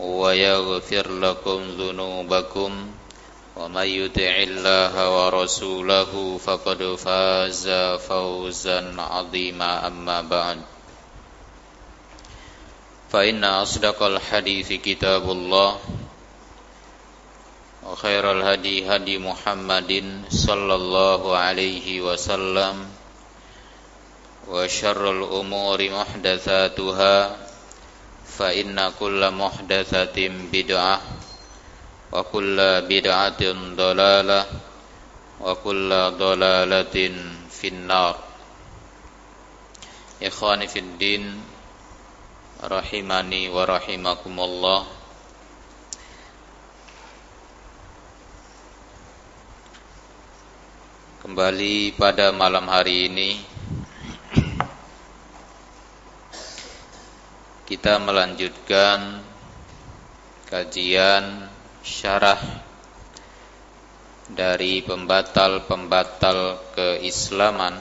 ويغفر لكم ذنوبكم ومن يطع الله ورسوله فقد فاز فوزا عظيما أما بعد. فإن أصدق الحديث كتاب الله وخير الهدي هدي محمد صلى الله عليه وسلم وشر الأمور محدثاتها فإن كل محدثة بدعة وكل بدعة ضلالة وكل ضلالة في النار إخواني في الدين رحمني ورحمكم الله Kembali pada malam hari ini Kita melanjutkan Kajian Syarah Dari pembatal-pembatal keislaman.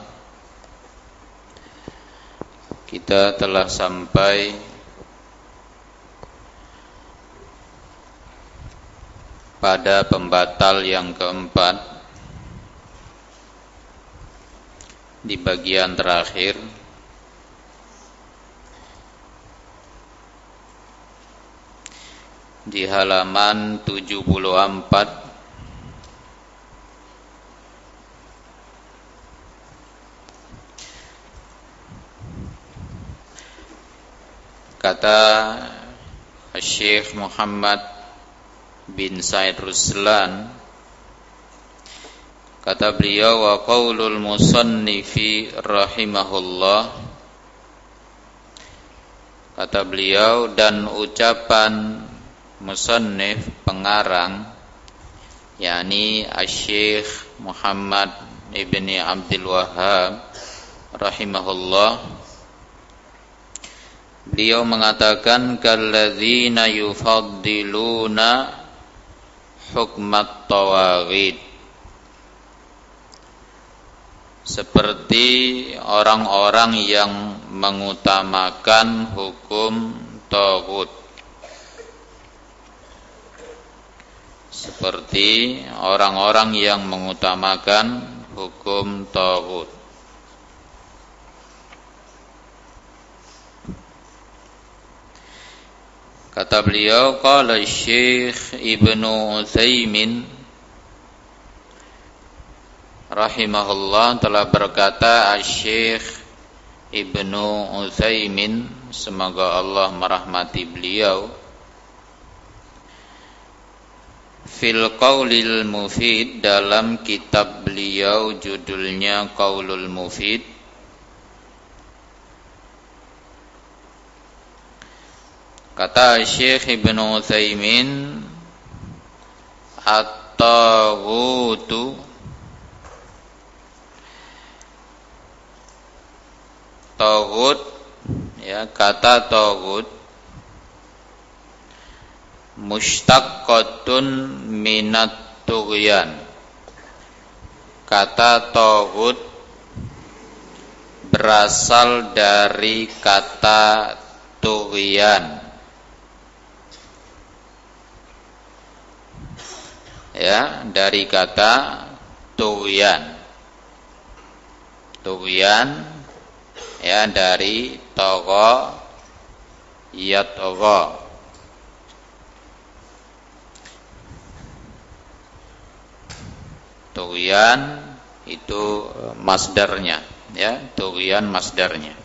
Kita telah sampai Pada pembatal yang keempat. Di bagian terakhir di halaman 74 kata Syekh Muhammad bin Said Ruslan Kata beliau wa qaulul musannifi rahimahullah Kata beliau dan ucapan musannif pengarang yakni Asy-Syaikh Muhammad ibni Abdul Wahhab rahimahullah. Beliau mengatakan kalladzina yufaddiluna hukmat tawaghid seperti orang-orang yang mengutamakan hukum tauhid seperti orang-orang yang mengutamakan hukum tauhid kata beliau qala Syekh Ibnu Utsaimin rahimahullah telah berkata Syekh Ibnu Utsaimin semoga Allah merahmati beliau fil qaulil mufid dalam kitab beliau judulnya Qaulul Mufid. Kata Syekh Ibnu Utsaimin at-taghutu Togut ya kata togut mustaqqatun minat tughyan. Kata togut berasal dari kata tughyan. Ya, dari kata tughyan. Tughyan ya dari togo yatogo Tughyan itu masdarnya ya, tughyan masdarnya.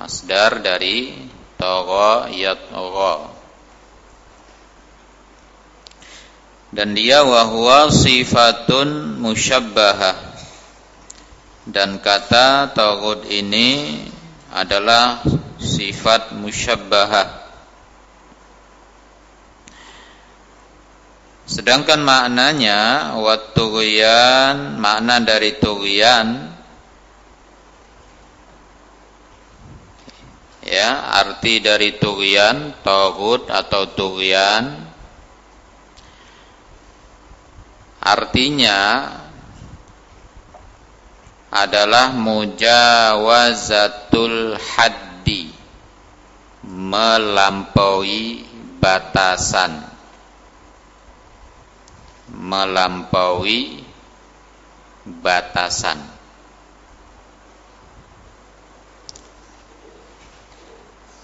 Masdar dari togo yatogo. Dan dia wahwa sifatun musyabbahah. Dan kata togut ini adalah sifat musyabbahah Sedangkan maknanya watughyan, makna dari tughyan ya, arti dari tughyan, tagut atau tughyan artinya adalah mujawazatul haddi melampaui batasan melampaui batasan.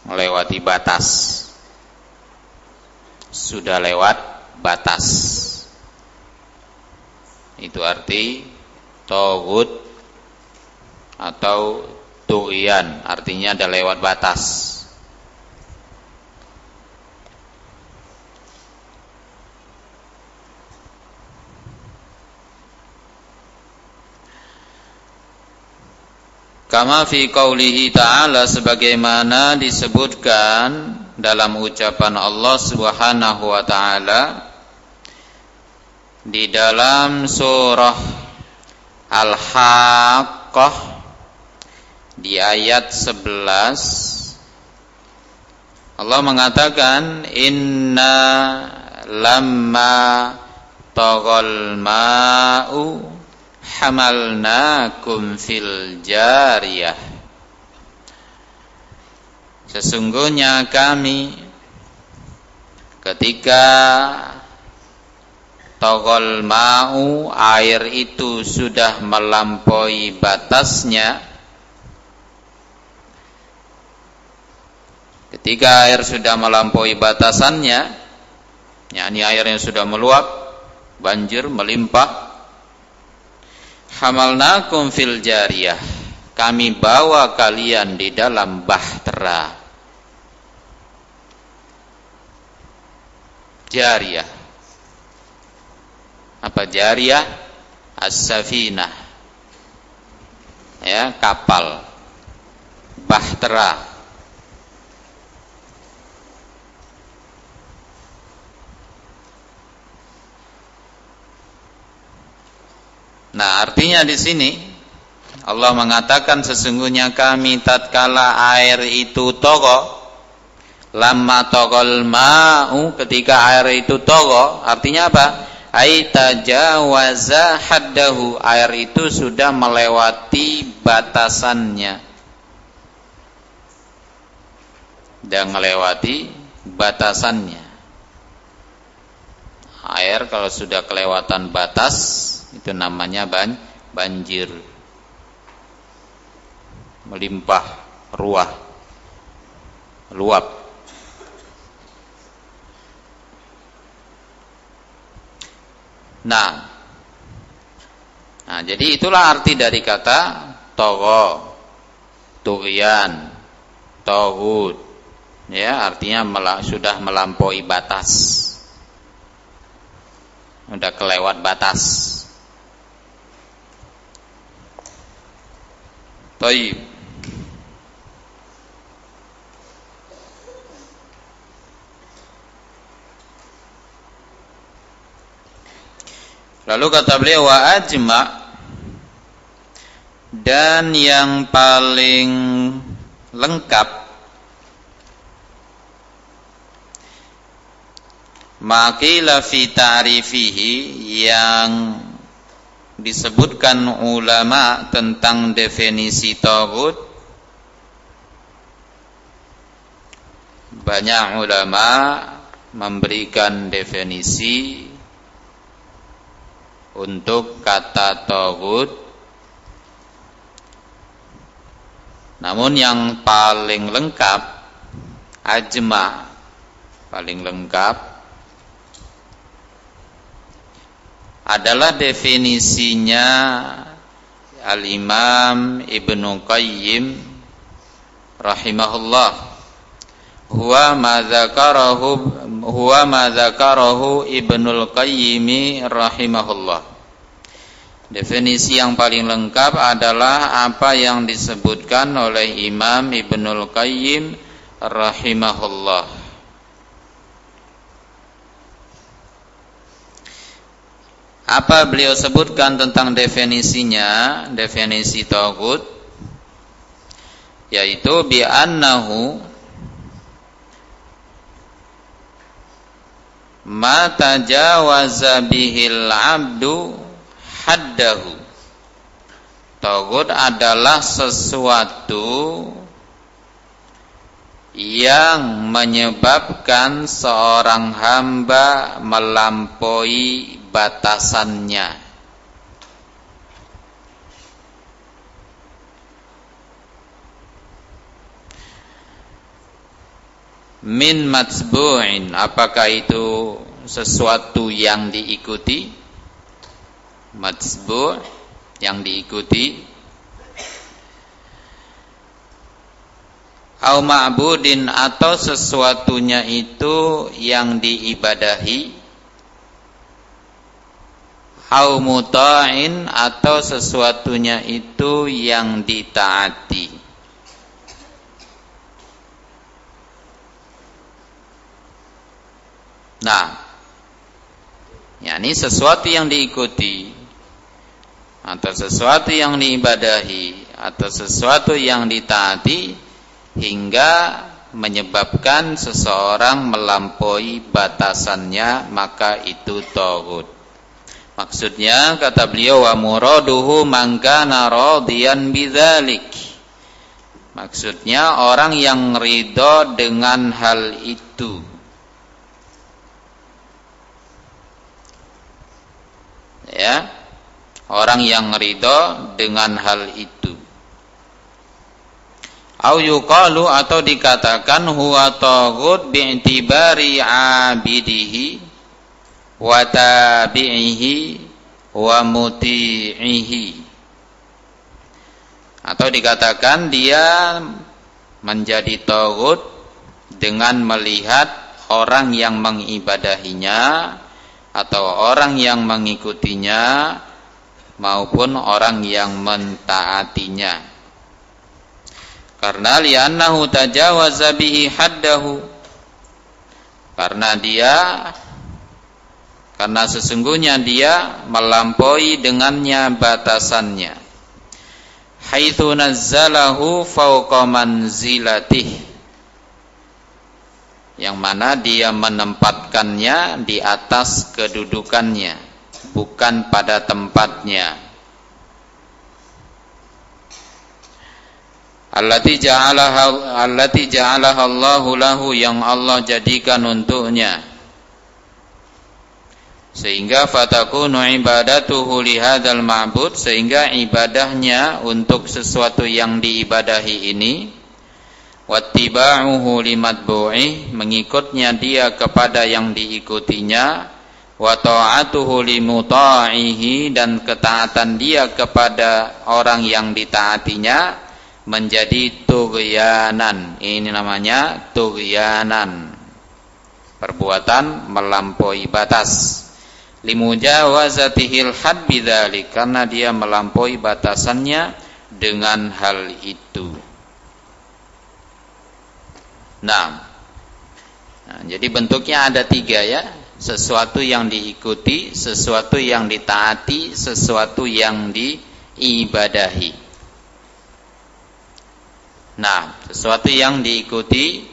Melewati batas. Sudah lewat batas. Itu arti togut atau tuian artinya ada lewat batas. Kama fi qawlihi ta'ala sebagaimana disebutkan dalam ucapan Allah Subhanahu wa taala di dalam surah Al-Haqqah di ayat 11 Allah mengatakan inna lamma taghal ma'u hamalnakum fil jariyah. Sesungguhnya kami ketika togol mau air itu sudah melampaui batasnya ketika air sudah melampaui batasannya yakni air yang sudah meluap banjir melimpah hamalnakum fil jariyah. Kami bawa kalian di dalam bahtera. Jariyah. Apa jariyah? As-safinah. Ya kapal. Bahtera Nah, artinya di sini Allah mengatakan sesungguhnya kami tatkala air itu togo lama togol ma'u ketika air itu togo artinya apa? Aitajawaza haddahu air itu sudah melewati batasannya dan melewati batasannya air kalau sudah kelewatan batas itu namanya ban banjir. Melimpah ruah. Luap. Nah. Nah jadi itulah arti dari kata togo tugian tohud ya artinya sudah melampaui batas. Sudah kelewat batas Taib. Lalu kata beliau wa ajma dan yang paling lengkap Makila fi ta'rifihi yang disebutkan ulama tentang definisi tagut banyak ulama memberikan definisi untuk kata tagut namun yang paling lengkap ajma paling lengkap adalah definisinya Al-Imam Ibnu Qayyim rahimahullah. Huwa ma dzakarahu huwa ma dzakarahu Ibnul Qayyim rahimahullah. Definisi yang paling lengkap adalah apa yang disebutkan oleh Imam Ibnul Qayyim rahimahullah Apa beliau sebutkan tentang definisinya? Definisi tagut yaitu bi annahu ma tajawaza bihil abdu haddahu. Tagut adalah sesuatu yang menyebabkan seorang hamba melampaui batasannya. Min matsbu'in, apakah itu sesuatu yang diikuti? Matsbu' yang diikuti au ma'budin atau sesuatunya itu yang diibadahi au muta'in atau sesuatunya itu yang ditaati Nah, yakni sesuatu yang diikuti atau sesuatu yang diibadahi atau sesuatu yang ditaati hingga menyebabkan seseorang melampaui batasannya maka itu togut. Maksudnya kata beliau wa muraduhu man kana radiyan bidzalik. Maksudnya orang yang ridho dengan hal itu. Ya. Orang yang ridho dengan hal itu. Au yuqalu atau dikatakan huwa taghut bi'tibari abidihi wa tabi'ihi wa muti'ihi. Atau dikatakan dia menjadi tagut dengan melihat orang yang mengibadahinya atau orang yang mengikutinya maupun orang yang mentaatinya. Karena li'annahu tajawaza bihi haddahu. Karena dia karena sesungguhnya dia melampaui dengannya batasannya. Haitsu nazzalahu fawqa manzilatih. Yang mana dia menempatkannya di atas kedudukannya bukan pada tempatnya. Allati ja'alaha allati ja'alaha Allahu lahu yang Allah jadikan untuknya sehingga fatakunu ibadatuhu lihadzal ma'bud sehingga ibadahnya untuk sesuatu yang diibadahi ini wattiba'uhu limatbu'i mengikutnya dia kepada yang diikutinya wa ta'atuhu limuta'ihi dan ketaatan dia kepada orang yang ditaatinya menjadi tughyanan. Ini namanya tughyanan. Perbuatan melampaui batas limujawazatihil had bidzalik karena dia melampaui batasannya dengan hal itu. Nah, nah, jadi bentuknya ada tiga ya, sesuatu yang diikuti, sesuatu yang ditaati, sesuatu yang diibadahi. Nah, sesuatu yang diikuti,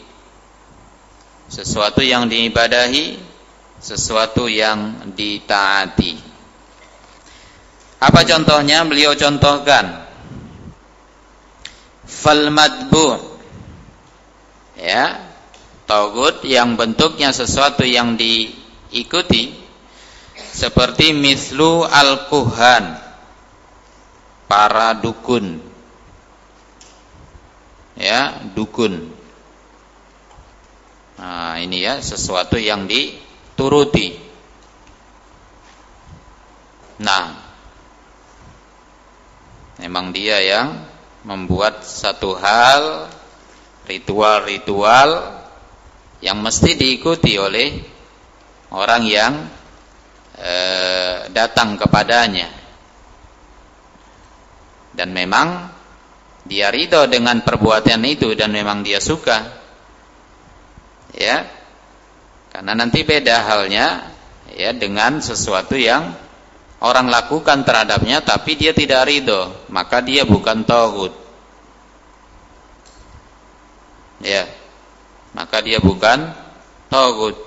sesuatu yang diibadahi, sesuatu yang ditaati. Apa contohnya? Beliau contohkan. Fal madbu ya. Togut yang bentuknya sesuatu yang diikuti. Seperti mislu al-kuhan. Para dukun. Ya dukun. Nah ini ya sesuatu yang dituruti nah memang dia yang membuat satu hal ritual-ritual yang mesti diikuti oleh orang yang e, datang kepadanya. Dan memang dia ridho dengan perbuatan itu dan memang dia suka. Ya karena nanti beda halnya ya dengan sesuatu yang orang lakukan terhadapnya tapi dia tidak ridho maka dia bukan tauhid. Ya maka dia bukan tauhid.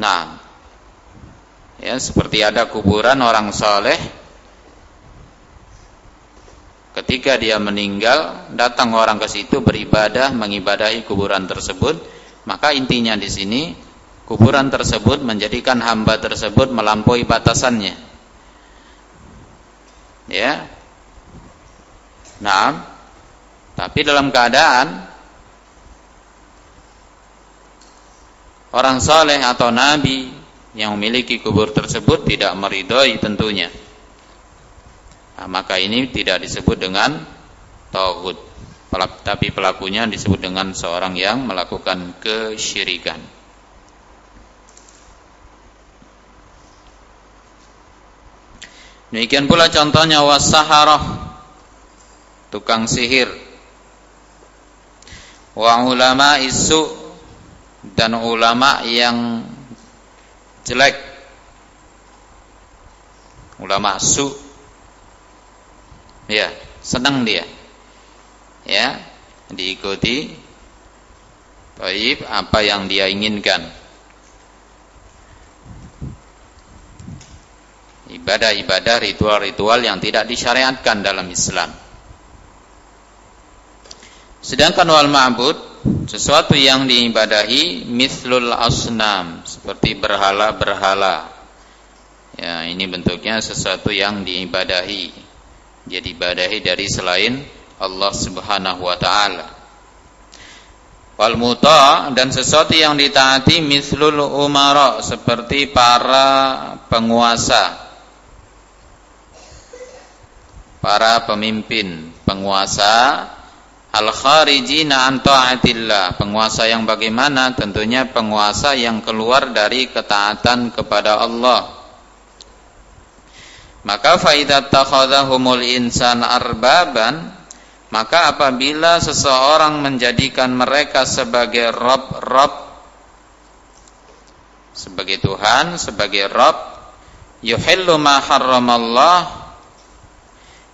Nah ya seperti ada kuburan orang soleh Ketika dia meninggal, datang orang ke situ beribadah, mengibadahi kuburan tersebut, maka intinya di sini kuburan tersebut menjadikan hamba tersebut melampaui batasannya. Ya. Nah, tapi dalam keadaan orang soleh atau nabi yang memiliki kubur tersebut tidak meridhoi tentunya nah, maka ini tidak disebut dengan tauhid tapi pelakunya disebut dengan seorang yang melakukan kesyirikan. Demikian pula contohnya wasaharah tukang sihir. Wa ulama isu dan ulama yang jelek. Ulama su. Ya senang dia ya diikuti. Baik apa yang dia inginkan? Ibadah-ibadah ritual-ritual yang tidak disyariatkan dalam Islam. Sedangkan wal ma'bud sesuatu yang diibadahi mithlul asnam seperti berhala-berhala. Ya ini bentuknya sesuatu yang diibadahi. Dia dibadahi dari selain Allah Subhanahu wa taala. Wal muta dan sesuatu yang ditaati mislul umara seperti para penguasa. Para pemimpin, penguasa al-kharijina an taatillah, penguasa yang bagaimana? Tentunya penguasa yang keluar dari ketaatan kepada Allah maka faidat takhadahumul insan arbaban maka apabila seseorang menjadikan mereka sebagai rob-rob sebagai Tuhan, sebagai rob yuhillu ma harramallah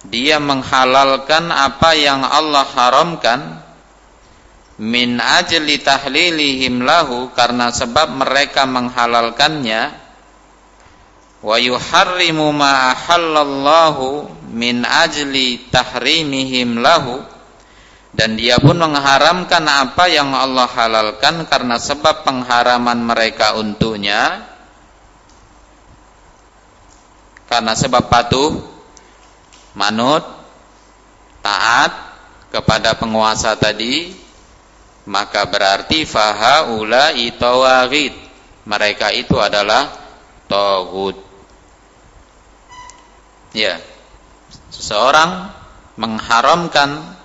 dia menghalalkan apa yang Allah haramkan min ajli tahlilihim lahu karena sebab mereka menghalalkannya wa yuharrimu ma ahallallahu min ajli tahrimihim lahu. Dan dia pun mengharamkan apa yang Allah halalkan karena sebab pengharaman mereka untuknya. Karena sebab patuh manut taat kepada penguasa tadi maka berarti fahaula itawagid mereka itu adalah togut ya. Seseorang mengharamkan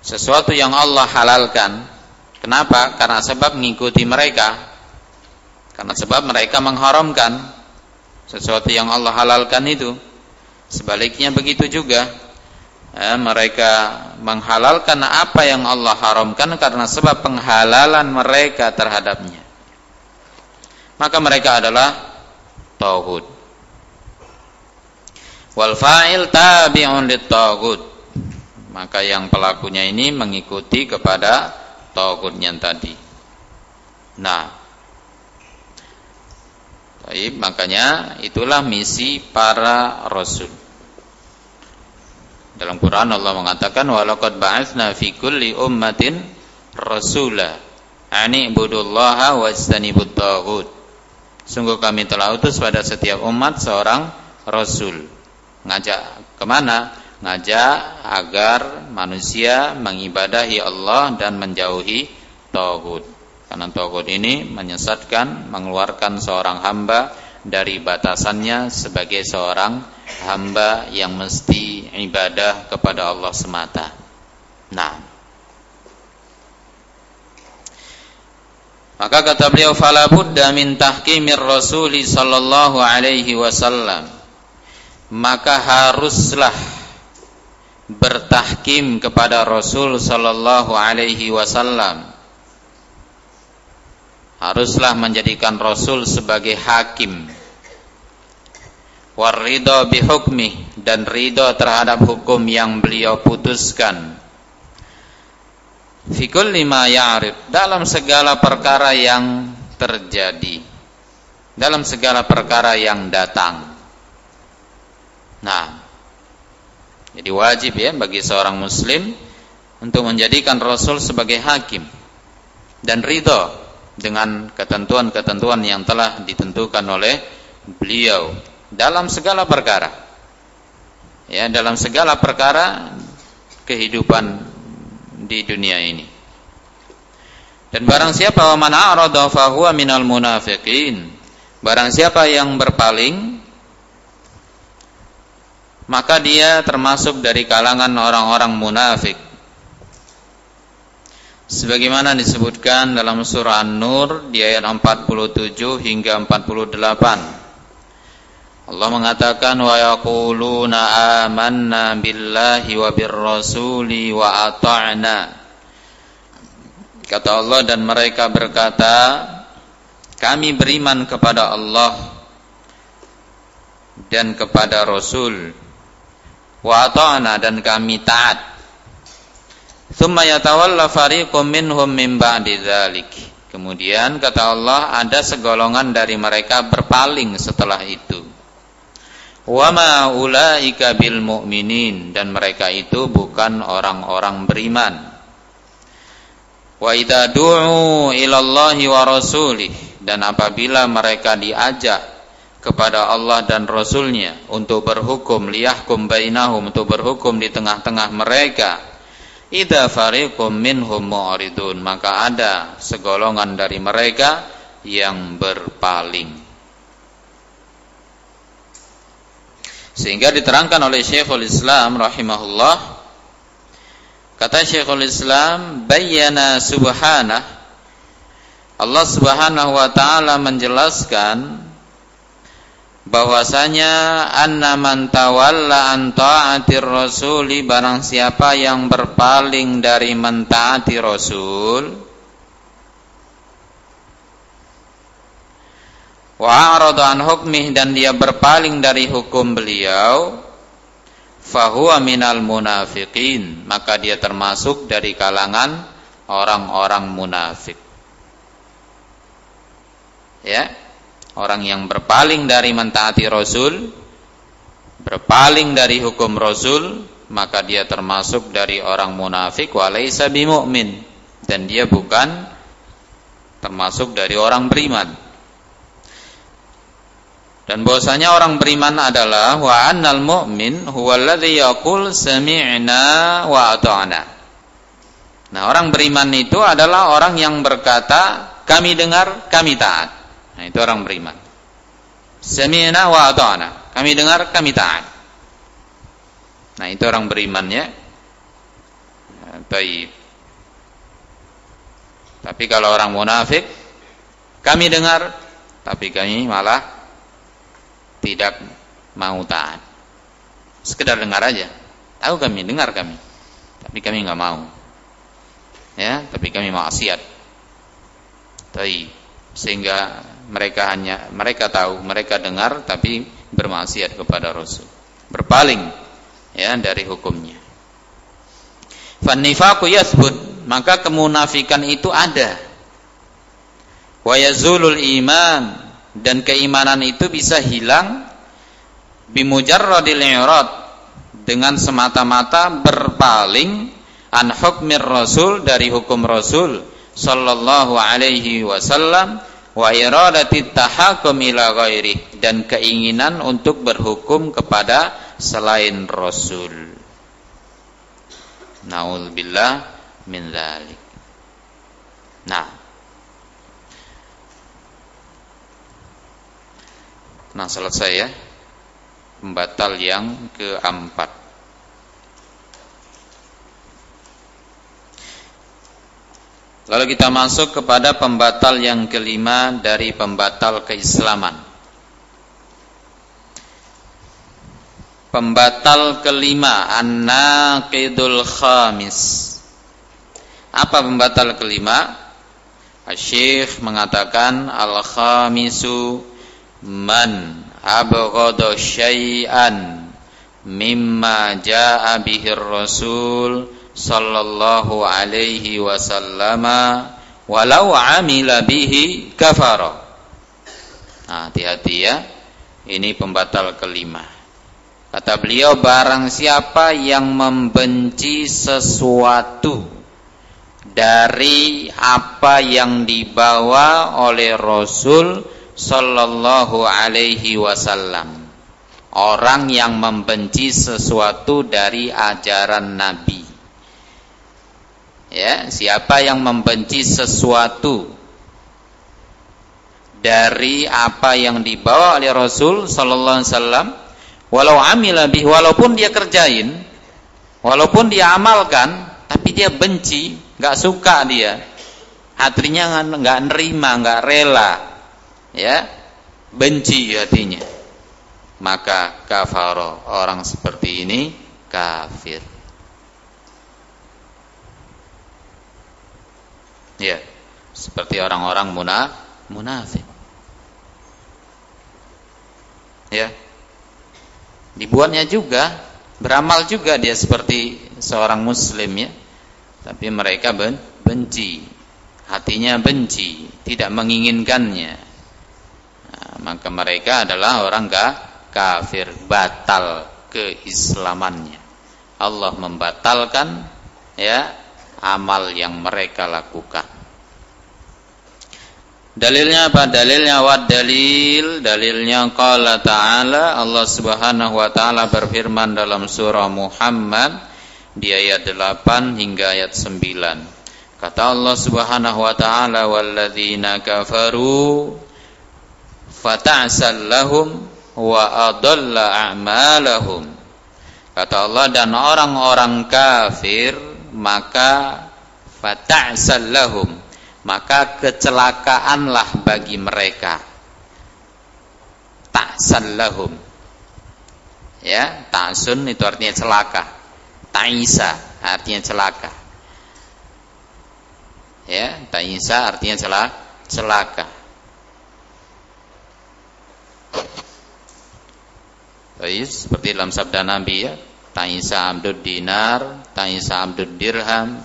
sesuatu yang Allah halalkan. Kenapa? karena sebab mengikuti mereka. Karena sebab mereka mengharamkan sesuatu yang Allah halalkan itu. Sebaliknya begitu juga ya, mereka menghalalkan apa yang Allah haramkan karena sebab penghalalan mereka terhadapnya. Maka mereka adalah tauhid wal fa'il tabi'un lit-taghut maka yang pelakunya ini mengikuti kepada taghutnya tadi nah Baik, makanya itulah misi para rasul. Dalam Quran Allah mengatakan walaqad ba'atsna fi kulli ummatin rasula ani ibudullaha wajtanibut taghut. Sungguh kami telah utus pada setiap umat seorang rasul. Ngajak ke mana? Ngajak agar manusia mengibadahi Allah dan menjauhi taghut. Karena tauhid ini menyesatkan, mengeluarkan seorang hamba dari batasannya sebagai seorang hamba yang mesti ibadah kepada Allah semata. Nah, maka kata beliau fala min tahkimir rasuli sallallahu alaihi wasallam maka haruslah bertahkim kepada Rasul sallallahu alaihi wasallam. Haruslah menjadikan Rasul sebagai hakim. Warridho bihukmi dan ridho terhadap hukum yang beliau putuskan. Fikul lima ya'rif dalam segala perkara yang terjadi dalam segala perkara yang datang nah jadi wajib ya bagi seorang muslim untuk menjadikan Rasul sebagai hakim dan ridho dengan ketentuan-ketentuan yang telah ditentukan oleh beliau dalam segala perkara. Ya, dalam segala perkara kehidupan di dunia ini. Dan barang siapa man a'rada fa huwa minal munafiqin. Barang siapa yang berpaling maka dia termasuk dari kalangan orang-orang munafik. Sebagaimana disebutkan dalam surah An-Nur di ayat 47 hingga 48 Allah mengatakan wa yaquluna amanna billahi wa birrasuli wa ata'na. Kata Allah dan mereka berkata kami beriman kepada Allah dan kepada Rasul wa ata'na dan kami taat Thumma yatawalla fariqum minhum min ba'di dzalik. Kemudian kata Allah ada segolongan dari mereka berpaling setelah itu. Wa ma ulaika bil mu'minin dan mereka itu bukan orang-orang beriman. Wa idza du'u ila Allahi wa rasulih dan apabila mereka diajak kepada Allah dan Rasulnya untuk berhukum liyahkum bainahum untuk berhukum di tengah-tengah mereka Ida fariqum minhum mu'ridun maka ada segolongan dari mereka yang berpaling. Sehingga diterangkan oleh Syekhul Islam rahimahullah kata Syekhul Islam bayyana subhanah Allah Subhanahu wa taala menjelaskan bahwasanya anna man tawalla an ta'atir rasuli barang siapa yang berpaling dari mentaati rasul wa an hukmih dan dia berpaling dari hukum beliau fahuwa minal munafiqin maka dia termasuk dari kalangan orang-orang munafik. Ya orang yang berpaling dari mentaati Rasul berpaling dari hukum Rasul maka dia termasuk dari orang munafik walaysa bimumin. Dan dia bukan termasuk dari orang beriman. Dan bahwasanya orang beriman adalah wa annal mu'min huwallazi yaqul sami'na wa ata'na. Nah, orang beriman itu adalah orang yang berkata kami dengar, kami taat. Nah, itu orang beriman. Sami'na wa ata'na. Kami dengar, kami taat. Nah, itu orang beriman ya. Baik. Tapi kalau orang munafik, kami dengar, tapi kami malah tidak mau taat. Sekedar dengar aja. Tahu kami, dengar kami. Tapi kami nggak mau. Ya, tapi kami maksiat. Baik. Sehingga mereka hanya mereka tahu, mereka dengar tapi bermaksiat kepada Rasul. Berpaling ya dari hukumnya. Fannifaqu yathbut, maka kemunafikan itu ada. Wa yazulul iman dan keimanan itu bisa hilang bimujarradil i'rad dengan semata-mata berpaling an hukmir rasul dari hukum rasul sallallahu alaihi wasallam wa iradati tahakum ila ghairi. Dan keinginan untuk berhukum kepada selain rasul. Naudzubillah min dzalik nah. Nah selesai ya. Pembatal yang keempat. Lalu kita masuk kepada pembatal yang kelima dari pembatal keislaman. Pembatal kelima An-Naqidul Khamis. Apa pembatal kelima? Syekh mengatakan Al-Khamisu man abghadu syai'an mimma jaa bihi rasul sallallahu alaihi wasallama walau amila bihi kafara. Nah, hati-hati ya. Ini pembatal kelima. Kata beliau barang siapa yang membenci sesuatu dari apa yang dibawa oleh Rasul sallallahu alaihi wasallam orang yang membenci sesuatu dari ajaran nabi ya siapa yang membenci sesuatu dari apa yang dibawa oleh Rasul sallallahu alaihi wasallam walau amila bih walaupun dia kerjain walaupun dia amalkan tapi dia benci nggak suka dia hatinya nggak nerima nggak rela ya benci hatinya maka kafaro orang seperti ini kafir ya seperti orang-orang muna munafik. Ya dibuatnya juga beramal juga dia seperti seorang muslim ya. Tapi mereka ben benci. Hatinya benci tidak menginginkannya. Maka mereka adalah orang kafir. Batal keislamannya. Allah membatalkan ya amal yang mereka lakukan. Dalilnya apa? Dalilnya wa dalil dalilnya qala ta'ala Allah Subhanahu wa taala berfirman dalam surah Muhammad di ayat 8 hingga ayat 9 kata Allah Subhanahu wa taala walladzina kafaru fata'sal lahum wa adalla a'malahum. Kata Allah dan orang-orang kafir maka fata'sal lahum maka kecelakaanlah bagi mereka. Ta'sal lahum. Ya ta'sun itu artinya celaka. Ta'isa artinya celaka. Ya ta'isa artinya celaka celaka. Baik, seperti dalam sabda Nabi ya, Ta'isa Abdul Dinar, Ta'isa Abdul Dirham,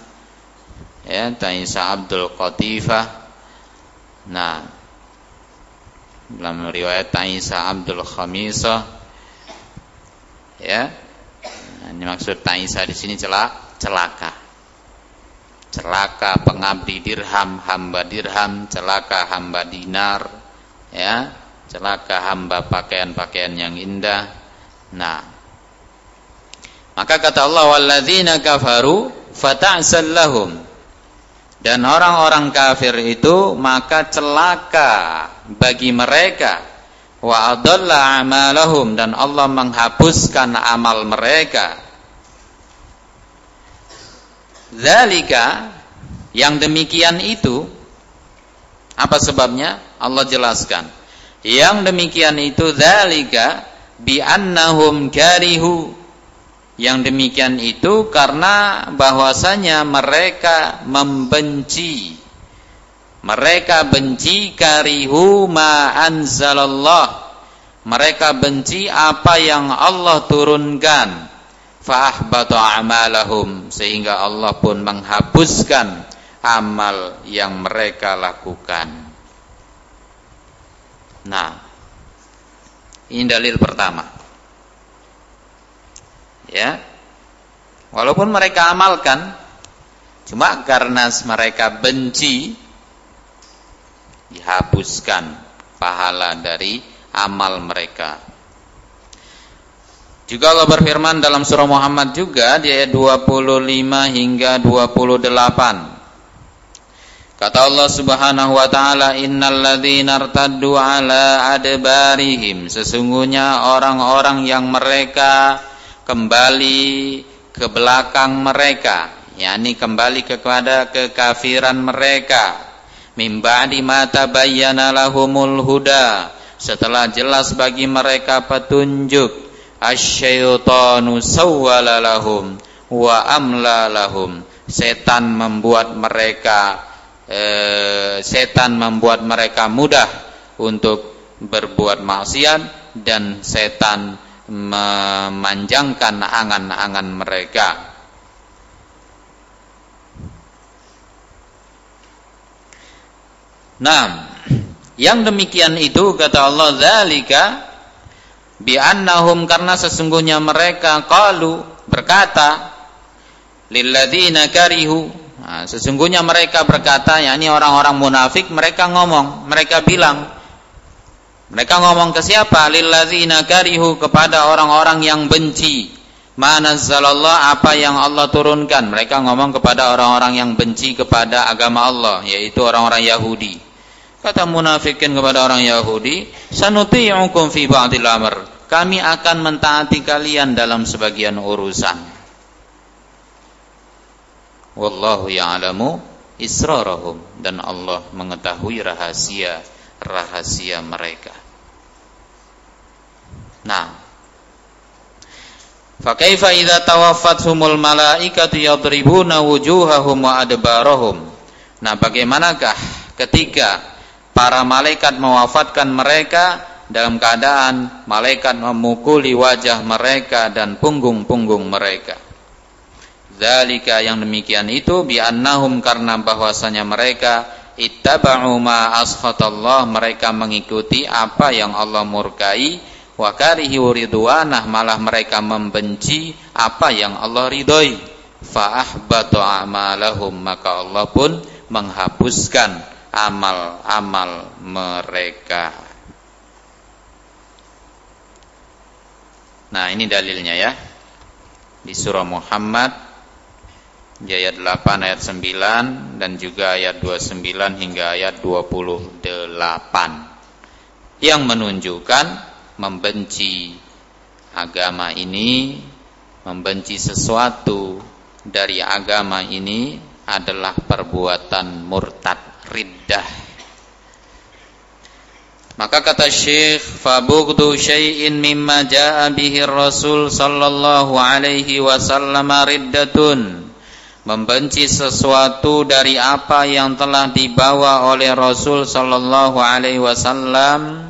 ya, Ta'isa Abdul Qatifah. Nah, dalam riwayat Ta'isa Abdul Khamisah, ya, nah, ini maksud Ta'isa di sini celak, celaka. Celaka pengabdi dirham, hamba dirham, celaka hamba dinar, ya, celaka hamba pakaian-pakaian yang indah, Nah. Maka kata Allah walladzina kafaru fata'sal lahum. Dan orang-orang kafir itu maka celaka bagi mereka wa adalla amalahum dan Allah menghapuskan amal mereka. Zalika yang demikian itu apa sebabnya? Allah jelaskan. Yang demikian itu zalika bi annahum karihu yang demikian itu karena bahwasanya mereka membenci. Mereka benci karihu ma anzalallah. Mereka benci apa yang Allah turunkan. Fa'ahbata amalahum. Sehingga Allah pun menghapuskan amal yang mereka lakukan. Nah, ini dalil pertama. Ya. Walaupun mereka amalkan cuma karena mereka benci dihapuskan pahala dari amal mereka. Juga Allah berfirman dalam surah Muhammad juga di ayat 25 hingga 28. Kata Allah Subhanahu wa taala, "Innal irtaddu ala adbarihim." Sesungguhnya orang-orang yang mereka kembali ke belakang mereka, yakni kembali kepada kekafiran mereka. Mim ba'di ma tabayyana lahumul huda. Setelah jelas bagi mereka petunjuk, asyaitanu sawwala lahum wa amla lahum. Setan membuat mereka Eh, setan membuat mereka mudah untuk berbuat maksiat dan setan memanjangkan angan-angan mereka. Nah, yang demikian itu kata Allah zalika bi annahum karena sesungguhnya mereka qalu berkata lilladzina karihu Nah, sesungguhnya mereka berkata, yakni orang-orang munafik, mereka ngomong, mereka bilang, mereka ngomong ke siapa? Lilladzina karihu kepada orang-orang yang benci. Manazzalallah apa yang Allah turunkan. Mereka ngomong kepada orang-orang yang benci kepada agama Allah, yaitu orang-orang Yahudi. Kata munafikin kepada orang Yahudi, sanuti'ukum fi ba'dil amr. Kami akan mentaati kalian dalam sebagian urusan wallahu ya'lamu israrahum dan Allah mengetahui rahasia rahasia mereka. Nah, Fakaifa idza tawaffathumul malaikatu yadribuna wujuhahum wa adbarahum. Nah, bagaimanakah ketika para malaikat mewafatkan mereka dalam keadaan malaikat memukuli wajah mereka dan punggung-punggung mereka. Zalika yang demikian itu bi'annahum karena bahwasanya mereka ittaba'u ma askhatallah mereka mengikuti apa yang Allah murkai. Wa karihu ridwanah malah mereka membenci apa yang Allah ridhoi. Fa ahbatu a'malahum maka Allah pun menghapuskan amal-amal mereka. Nah ini dalilnya ya. Di surah Muhammad di ayat 8 ayat 9 dan juga ayat 29 hingga ayat 28 yang menunjukkan membenci agama ini membenci sesuatu dari agama ini adalah perbuatan murtad riddah. Maka kata Syekh fabugdu syai'in mimma jaa bihi Rasul sallallahu alaihi wasallam riddatun membenci sesuatu dari apa yang telah dibawa oleh Rasul sallallahu alaihi wasallam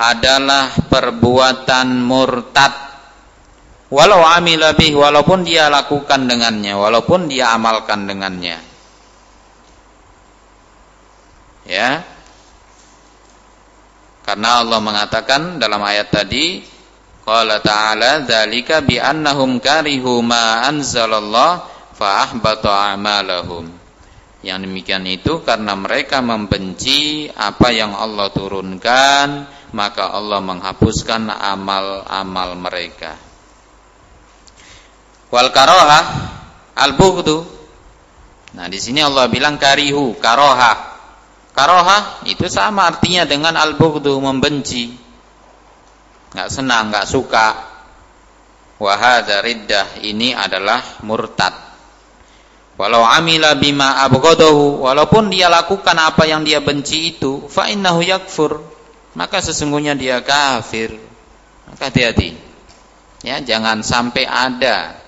adalah perbuatan murtad. Walau amila bih walaupun dia lakukan dengannya walaupun dia amalkan dengannya. Ya. Karena Allah mengatakan dalam ayat tadi qala ta'ala dzalika bi annahum karihu ma anzalallah fa'ahbata a'malahum. Yang demikian itu karena mereka membenci apa yang Allah turunkan, maka Allah menghapuskan amal-amal mereka. Wal karoha al bughdu. Nah, di sini Allah bilang karihu, karoha. Karoha itu sama artinya dengan al bughdu membenci. Enggak senang, enggak suka. Wahada riddah ini adalah murtad Walau amila bima abghadahu, walaupun dia lakukan apa yang dia benci itu, fa innahu yakfur, maka sesungguhnya dia kafir. Maka hati-hati. Ya, jangan sampai ada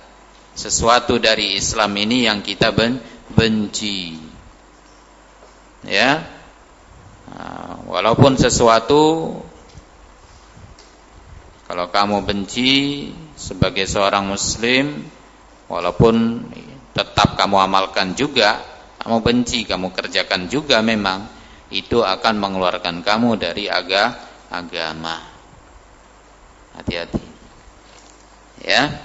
sesuatu dari Islam ini yang kita ben benci. Ya. Nah, walaupun sesuatu kalau kamu benci sebagai seorang muslim walaupun tetap kamu amalkan juga, kamu benci, kamu kerjakan juga memang, itu akan mengeluarkan kamu dari aga, agama. Hati-hati. Ya.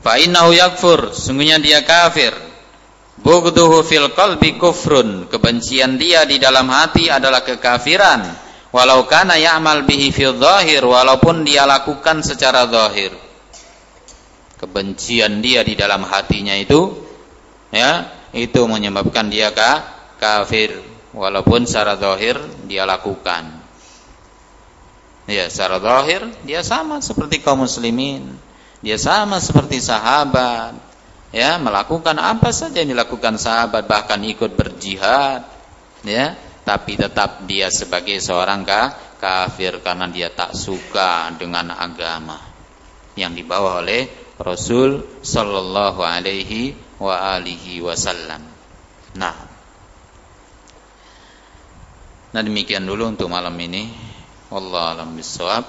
Fa innahu yakfur, sungguhnya dia kafir. Bugduhu fil qalbi kufrun, kebencian dia di dalam hati adalah kekafiran. Walau kana ya'mal bihi fil zahir, walaupun dia lakukan secara zahir. Kebencian dia di dalam hatinya itu ya, itu menyebabkan dia kafir walaupun secara zahir dia lakukan. Ya, secara zahir dia sama seperti kaum muslimin. Dia sama seperti sahabat. Ya, melakukan apa saja yang dilakukan sahabat bahkan ikut berjihad. Ya, tapi tetap dia sebagai seorang kafir karena dia tak suka dengan agama yang dibawa oleh Rasul sallallahu alaihi wa alihi wasallam. Nah, Nah demikian dulu untuk malam ini. Allah alam bisawab.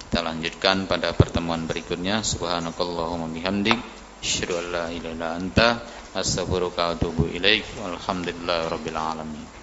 Kita lanjutkan pada pertemuan berikutnya. Subhanakallahumma bihamdik. Asyhadu an la ilaha anta astaghfiruka wa atubu. Walhamdulillahirabbil alamin.